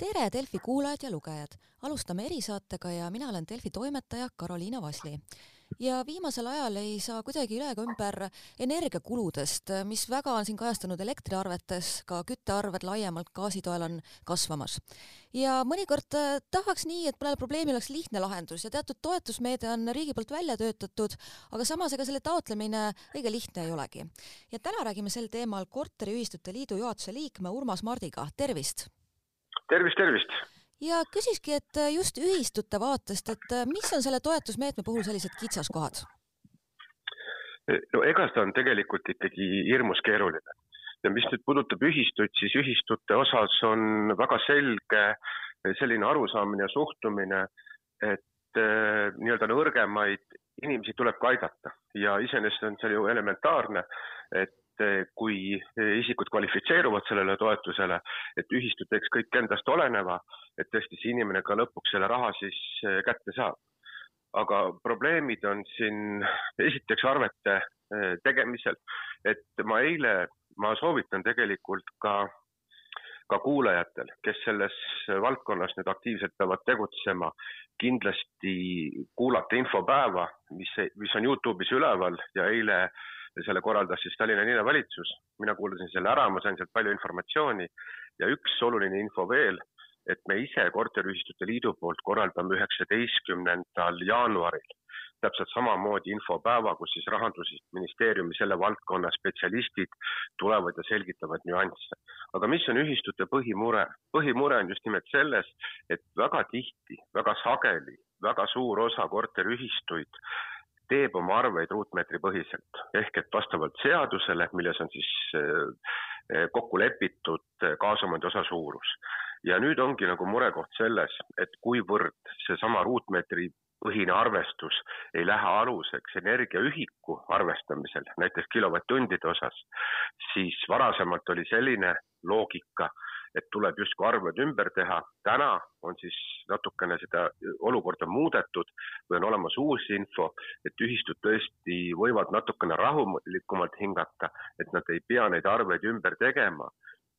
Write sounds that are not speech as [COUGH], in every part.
tere, Delfi kuulajad ja lugejad! alustame erisaatega ja mina olen Delfi toimetaja Karoliina Vasli. ja viimasel ajal ei saa kuidagi üle ega ümber energiakuludest, mis väga on siin kajastunud elektriarvetes, ka küttearved laiemalt gaasi toel on kasvamas. ja mõnikord äh, tahaks nii, et mõnele probleemile oleks lihtne lahendus ja teatud toetusmeede on riigi poolt välja töötatud, aga samas ega selle taotlemine õige lihtne ei olegi. ja täna räägime sel teemal Korteriühistute Liidu juhatuse liikme Urmas Mardiga, tervist! Tervist, tervist! ja küsiski, et äh, just ühistute vaatest, et äh, mis on selle toetusmeetme puhul sellised kitsaskohad? no ega ta on tegelikult ikkagi hirmus keeruline ja mis nüüd puudutab ühistuid, siis ühistute osas on väga selge selline arusaamine ja suhtumine, et äh, nii-öelda nõrgemaid inimesi tuleb ka aidata ja iseenesest on see ju elementaarne, et Eh, kui eh, isikud kvalifitseeruvad sellele toetusele, et ühistu teeks kõik endast oleneva, et tõesti see inimene ka lõpuks selle raha siis eh, kätte saab. aga probleemid on siin esiteks arvete tegemisel, et ma eile, ma soovitan tegelikult ka ka kuulajatel, kes selles valdkonnas nüüd aktiivselt peavad tegutsema, kindlasti kuulata infopäeva, mis, mis on Youtube'is üleval ja eile äh, selle korraldas siis Tallinna linnavalitsus, mina kuulasin selle ära, ma sain sealt palju informatsiooni ja üks oluline info veel, et me ise Korteriühistute Liidu poolt korraldame üheksateistkümnendal jaanuaril täpselt samamoodi infopäeva, kus siis rahandusministeeriumi selle valdkonna spetsialistid tulevad ja selgitavad nüansse. aga mis on ühistute põhimure? põhimure on just nimelt selles, et väga tihti, väga sageli, väga suur osa korteriühistuid teeb oma arveid ruutmeetripõhiselt ehk et vastavalt seadusele, milles on siis eh, kokku lepitud eh, kaasomandi osa suurus. ja nüüd ongi nagu murekoht selles, et kuivõrd seesama ruutmeetri põhine arvestus ei lähe aluseks energiaühiku arvestamisel, näiteks kilovatt-tundide osas, siis varasemalt oli selline loogika, et tuleb justkui arved ümber teha. täna on siis natukene seda olukorda muudetud või on olemas uus info, et ühistud tõesti võivad natukene rahulikumalt hingata, et nad ei pea neid arveid ümber tegema.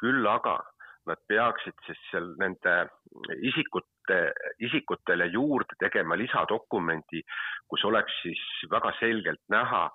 küll aga nad peaksid siis seal nende isikute, isikutele juurde tegema lisadokumendi, kus oleks siis väga selgelt näha,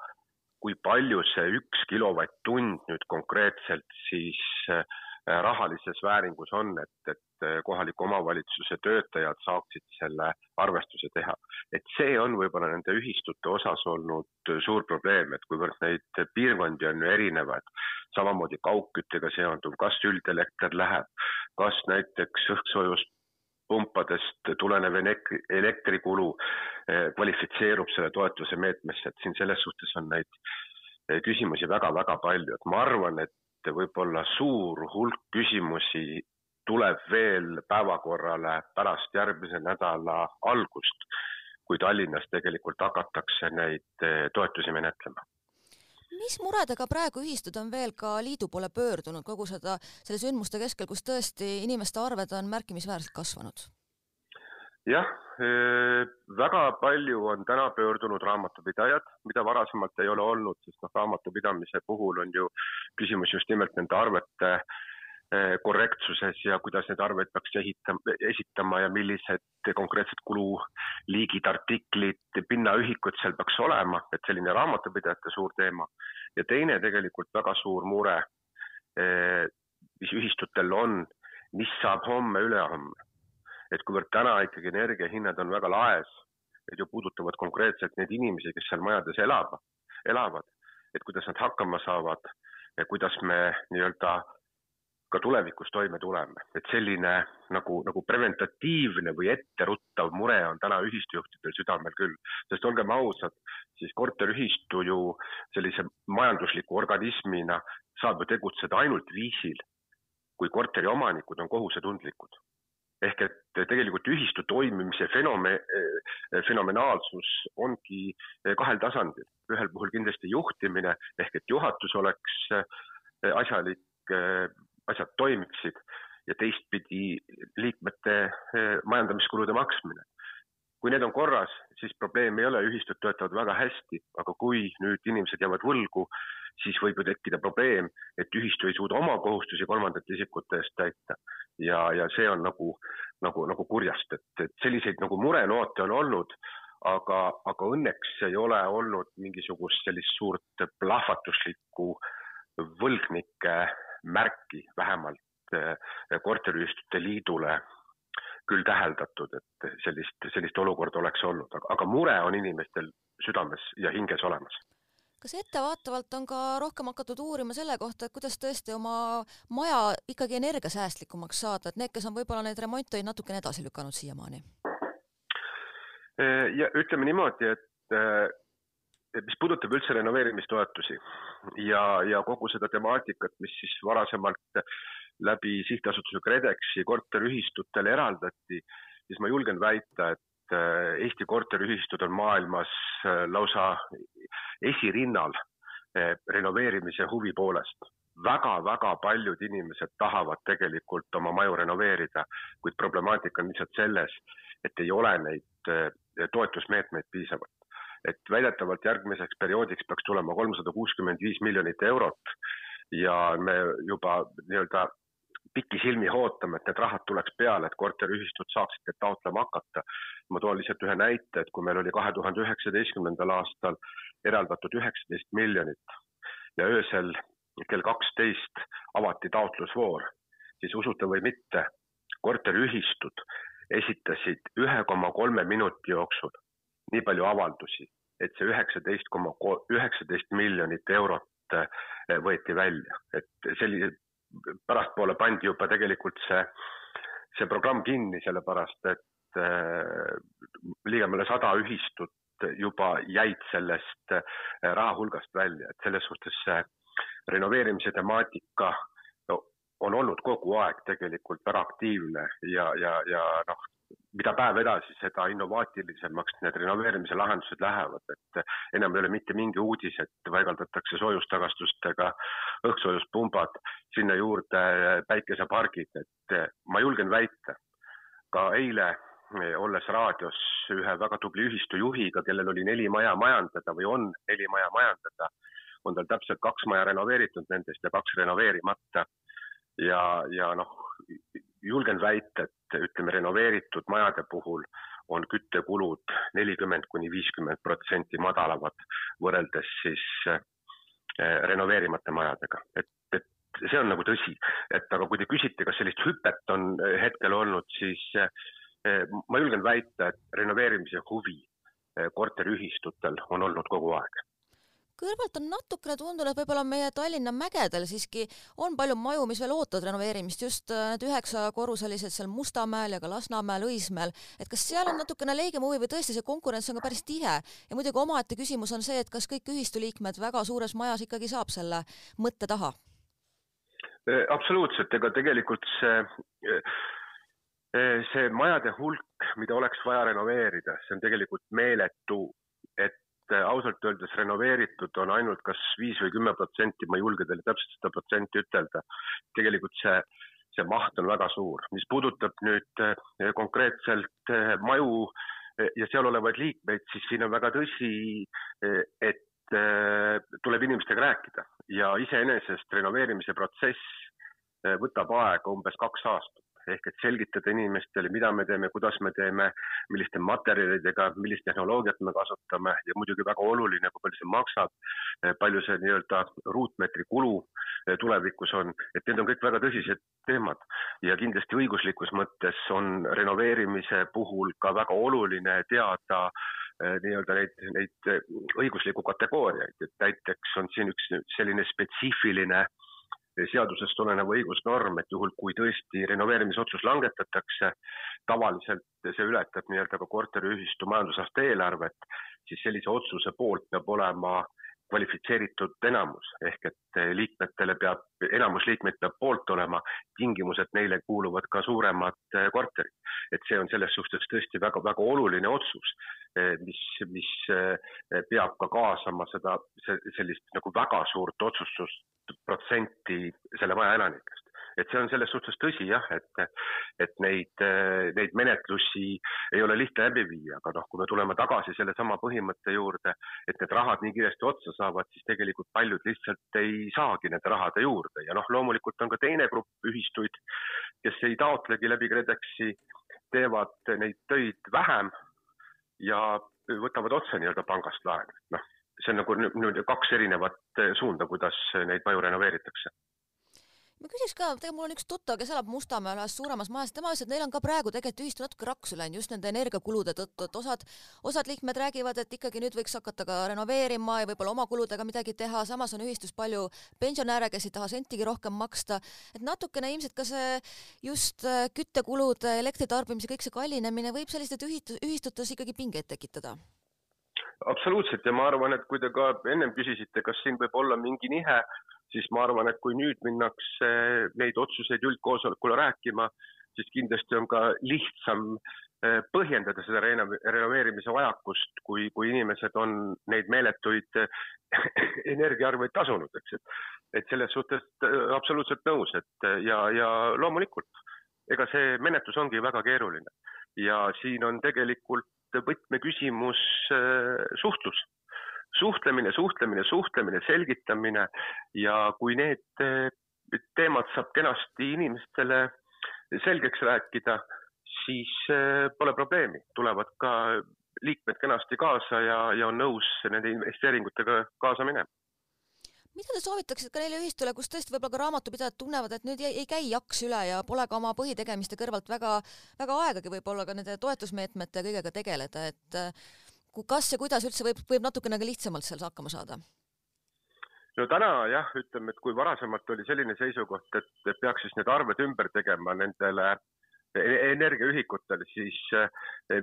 kui palju see üks kilovatt-tund nüüd konkreetselt siis äh, rahalises vääringus on, et, et äh, kohaliku omavalitsuse töötajad saaksid selle arvestuse teha. et see on võib-olla nende ühistute osas olnud suur probleem, et kuivõrd neid piirkondi on ju erinevad, samamoodi kaugküttega seonduv, kas üldelekter läheb, kas näiteks õhkssoojust pumpadest tulenev elektrikulu äh, kvalifitseerub selle toetuse meetmesse, et siin selles suhtes on neid küsimusi väga-väga palju, et ma arvan, et et võib-olla suur hulk küsimusi tuleb veel päevakorrale pärast järgmise nädala algust, kui Tallinnas tegelikult hakatakse neid eh, toetusi menetlema mis muredega praegu ühistud on veel ka liidu poole pöördunud kogu seda, selle sündmuste keskel, kus tõesti inimeste arved on märkimisväärselt kasvanud? Jah, väga palju on täna pöördunud raamatupidajad, mida varasemalt ei ole olnud, sest noh, raamatupidamise puhul on ju küsimus just nimelt nende arvete korrektsuses ja kuidas need arved peaks ehitama, esitama ja millised konkreetsed kululiigid, artiklid, pinnaühikud seal peaks olema, et selline raamatupidajate suur teema. ja teine tegelikult väga suur mure, mis ühistutel on, mis saab homme-ülehomme et kuivõrd täna ikkagi energiahinnad on väga laes, need ju puudutavad konkreetselt neid inimesi, kes seal majades elavad, elavad, et kuidas nad hakkama saavad ja kuidas me nii-öelda ka tulevikus toime tuleme, et selline nagu, nagu preventatiivne või etteruttav mure on täna ühistujuhtidel südamel küll, sest olgem ausad, siis korteriühistu ju sellise majandusliku organismina saab ju tegutseda ainult viisil, kui korteriomanikud on kohusetundlikud ehk et tegelikult ühistu toimimise fenome-, fenomenaalsus ongi kahel tasandil. ühel puhul kindlasti juhtimine ehk et juhatus oleks asjalik, asjad toimiksid ja teistpidi liikmete majandamiskulude maksmine. kui need on korras, siis probleemi ei ole, ühistud töötavad väga hästi, aga kui nüüd inimesed jäävad võlgu siis võib ju tekkida probleem, et ühistu ei suuda oma kohustusi kolmandate isikute eest täita. ja, ja see on nagu, nagu, nagu kurjast, et, et selliseid nagu murenoote on olnud, aga, aga õnneks ei ole olnud mingisugust sellist suurt plahvatuslikku võlgnike märki vähemalt eh, korteriühistute liidule küll täheldatud, et sellist, sellist olukorda oleks olnud, aga, aga mure on inimestel südames ja hinges olemas kas ettevaatavalt on ka rohkem hakatud uurima selle kohta, et kuidas tõesti oma maja ikkagi energiasäästlikumaks saada, et need, kes on võib-olla neid remontöid natukene edasi lükanud siiamaani? ja ütleme niimoodi, et mis puudutab üldse renoveerimistoetusi ja, ja kogu seda temaatikat, mis siis varasemalt läbi sihtasutuse KredExi korteriühistutele eraldati, siis ma julgen väita, et Eesti korteriühistud on maailmas lausa esirinnal äh, renoveerimise huvi poolest väga-väga paljud inimesed tahavad tegelikult oma maju renoveerida, kuid problemaatika on lihtsalt selles, et ei ole neid toetusmeetmeid piisavalt. et väidetavalt järgmiseks perioodiks peaks tulema kolmsada kuuskümmend viis miljonit eurot ja me juba nii-öelda pikisilmi ootame, et need rahad tuleks peale, et korteriühistud saaksid need taotlema hakata. ma toon lihtsalt ühe näite, et kui meil oli kahe tuhande üheksateistkümnendal aastal eraldatud üheksateist miljonit ja öösel kell kaksteist avati taotlusvoor, siis usute või mitte, korteriühistud esitasid ühe koma kolme minuti jooksul nii palju avaldusi, et see üheksateist koma üheksateist miljonit eurot eh, võeti välja, et sellise pärastpoole pandi juba tegelikult see, see programm kinni, sellepärast et äh, ligemale sada ühistut juba jäid sellest äh, raha hulgast välja, et selles suhtes see renoveerimise temaatika no, on olnud kogu aeg tegelikult väga aktiivne ja, ja, ja noh, mida päev edasi, seda innovaatilisemaks need renoveerimise lahendused lähevad, et enam ei ole mitte mingi uudis, et paigaldatakse soojustagastustega õhkssoojuspumbad, sinna juurde päikesepargid, et ma julgen väita, ka eile olles raadios ühe väga tubli ühistu juhiga, kellel oli neli maja majandada või on neli maja majandada, on tal täpselt kaks maja renoveeritud nendest ja kaks renoveerimata. ja, ja noh, julgen väita, et ütleme, renoveeritud majade puhul on küttekulud nelikümmend kuni viiskümmend protsenti madalamad võrreldes siis eh, renoveerimata majadega, et, et see on nagu tõsi, et aga kui te küsite, kas sellist hüpet on eh, hetkel olnud, siis eh, ma julgen väita, et renoveerimise huvi korteriühistutel on olnud kogu aeg. Kõrvalt on natukene tundunud, et võib-olla meie Tallinna mägedel siiski on palju maju, mis veel ootavad renoveerimist, just äh, need üheksakorruselised seal Mustamäel ja ka Lasnamäel, Õismäel, et kas seal on natukene leigem huvi või tõesti see konkurents on ka päris tihe? Ja muidugi omaette küsimus on see, et kas kõik ühistu liikmed väga suures majas ikkagi saab selle mõtte taha? Absoluutselt, ega tegelikult see see majade hulk, mida oleks vaja renoveerida, see on tegelikult meeletu, et äh, ausalt öeldes renoveeritud on ainult kas viis või kümme protsenti, ma ei julge teile täpselt seda protsenti ütelda. tegelikult see, see maht on väga suur, mis puudutab nüüd äh, konkreetselt maju ja seal olevaid liikmeid, siis siin on väga tõsi, et tuleb inimestega rääkida. Ja iseenesest renoveerimise protsess võtab aega umbes kaks aastat ehk et selgitada inimestele, mida me teeme, kuidas me teeme, milliste materjalidega, millist tehnoloogiat me kasutame. Ja muidugi väga oluline, kui palju see maksab, palju see nii-öelda ruutmeetri kulu eh, tulevikus on, et need on kõik väga tõsised teemad. Ja kindlasti õiguslikus mõttes on renoveerimise puhul ka väga oluline teada eh, nii-öelda neid, neid õiguslikku kategooriaid, et näiteks on siin üks selline spetsiifiline äh, seadusest tulenev õigusnorm, et juhul, kui tõesti renoveerimisotsus langetatakse, tavaliselt see ületab nii-öelda ka korteriühistu majandusaasta eelarvet, siis sellise otsuse poolt peab olema kvalifitseeritud enamus ehk et liikmetele peab, enamus liikmeid peab poolt olema, tingimus, et neile kuuluvad ka suuremad eh, korterid. et see on selles suhtes tõesti väga-väga oluline otsus, eh, mis, mis eh, peab ka kaasama seda, sellist nagu väga suurt otsustusprotsenti selle maja elanikest. et see on selles suhtes tõsi jah, et, et neid, neid menetlusi ei ole lihtne läbi viia, aga noh, kui me tuleme tagasi sellesama põhimõtte juurde, et need rahad nii kiiresti otsa saavad, siis tegelikult paljud lihtsalt ei saagi nende rahade juurde ja noh, loomulikult on ka teine grupp ühistuid, kes ei taotlegi läbi KredExi, teevad neid töid vähem ja võtavad otse nii-öelda pangast laenu, noh see on nagu niimoodi kaks erinevat suunda, kuidas neid maju renoveeritakse. Ma küsiks ka, tegelikult mul on üks tuttav, kes elab Mustamäel ühes suuremas majas, tema ütles, et neil on ka praegu tegelikult ühistu natuke raksu läinud just nende energiakulude tõttu, et osad, osad liikmed räägivad, et ikkagi nüüd võiks hakata ka renoveerima ja võib-olla oma kuludega midagi teha, samas on ühistus palju pensionäre, kes ei taha sentigi rohkem maksta, et natukene ilmselt ka see just äh, küttekulude, elektritarbimise, kõik see kallinemine võib sellistes ühitus, ühistutes ikkagi pingeid tekitada absoluutselt. Ja ma arvan, et kui te ka ennem küsisite, kas siin võib olla mingi nihe, siis ma arvan, et kui nüüd minnakse neid otsuseid üldkoosolekule rääkima, siis kindlasti on ka lihtsam eh, põhjendada seda renoveerimise vajakust, kui, kui inimesed on neid meeletuid eh, [LAUGHS] energiaarveid tasunud, eks, et, et selles suhtes eh, absoluutselt nõus, et ja, ja loomulikult, ega see menetlus ongi väga keeruline. Ja siin on tegelikult võtmeküsimus suhtlus. Suhtlemine, suhtlemine, suhtlemine, selgitamine ja kui need eh, teemad saab kenasti inimestele selgeks rääkida, siis eh, pole probleemi, tulevad ka liikmed kenasti kaasa ja, ja on nõus nende investeeringutega kaasa minema mida te soovitaksite ka neile ühistule, kus tõesti võib-olla ka raamatupidajad tunnevad, et nüüd ei, ei käi jaks üle ja pole ka oma põhitegemiste kõrvalt väga, väga aegagi võib-olla ka nende toetusmeetmete ja kõigega tegeleda, et kas ja kuidas üldse võib, võib natukene ka lihtsamalt seal hakkama saada? no täna jah, ütleme, et kui varasemalt oli selline seisukoht, et peaks siis need arved ümber tegema nendele e-, energiaühikutel, siis eh,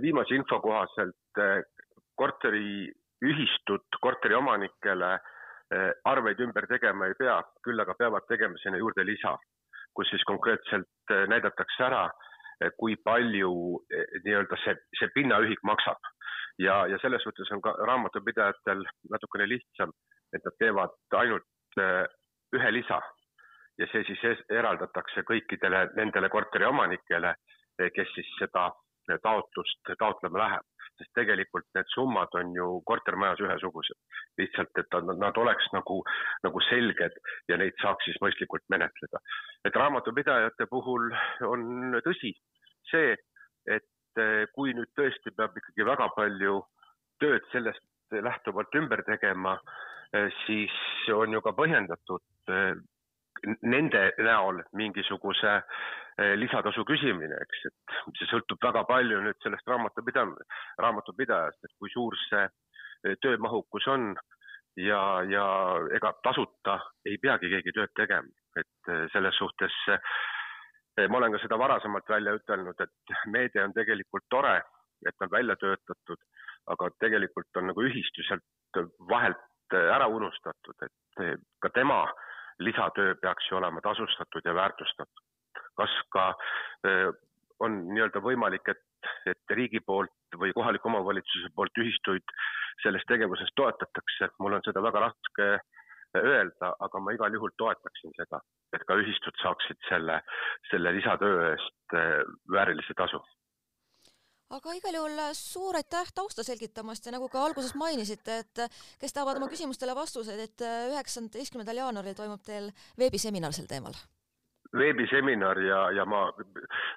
viimase info kohaselt eh, korteriühistud korteriomanikele eh, arveid ümber tegema ei pea, küll aga peavad tegema sinna juurde lisa, kus siis konkreetselt näidatakse ära, kui palju nii-öelda see, see pinnaühik maksab. Ja, ja selles suhtes on ka raamatupidajatel natukene lihtsam, et nad teevad ainult ühe lisa. Ja see siis eraldatakse kõikidele nendele korteriomanikele, eh, kes siis seda eh, taotlust taotlema läheb, sest tegelikult need summad on ju kortermajas ühesugused. lihtsalt, et nad, oleks nagu, nagu selged ja neid saaks siis mõistlikult menetleda. et raamatupidajate puhul on tõsi see, et Eh, kui nüüd tõesti peab ikkagi väga palju tööd sellest lähtuvalt ümber tegema, eh, siis on ju ka põhjendatud eh, nende näol mingisuguse lisatasu küsimine, eks, et see sõltub väga palju nüüd sellest raamatupida-, raamatupidajast, et kui suur see töömahukus on ja, ja ega tasuta ei peagi keegi tööd tegema, et selles suhtes Eh, ma olen ka seda varasemalt välja ütelnud, et meede on tegelikult tore, et on välja töötatud, aga tegelikult on nagu ühistu sealt vahelt ära unustatud, et eh, ka tema lisatöö peaks ju olema tasustatud ja väärtustatud. kas ka on nii-öelda võimalik, et, et riigi poolt või kohaliku omavalitsuse poolt ühistuid selles tegevuses toetatakse, mul on seda väga raske öelda, aga ma igal juhul toetaksin seda, et ka ühistud saaksid selle, selle lisatöö eest väärilise tasu aga igal juhul suur aitäh tausta selgitamast ja nagu ka alguses mainisite, et kes tahavad oma küsimustele vastuseid, et üheksateistkümnendal jaanuaril toimub teil veebiseminar sel teemal veebiseminar ja, ja ma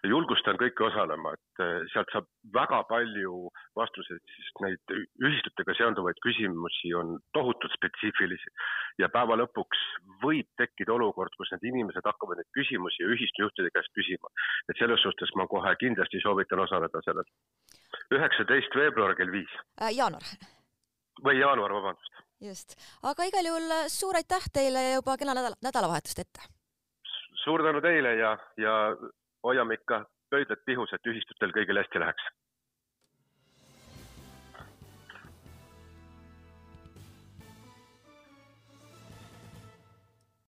julgustan kõiki osalema, et eh, sealt saab väga palju vastuseid, sest neid ühistutega seonduvaid küsimusi on tohutult spetsiifilisi ja päeva lõpuks võib tekkida olukord, kus need inimesed hakkavad neid küsimusi ühistujuhtide käest küsima. et selles suhtes ma kohe kindlasti soovitan osaleda sellel. üheksateist veebruar kell viis äh,. jaanuar. või jaanuar, vabandust. just, aga igal juhul suur aitäh teile juba kena nädala, nädalavahetust ette suur tänu teile ja, ja hoiame ikka pöidlad pihus, et ühistutel kõigil hästi läheks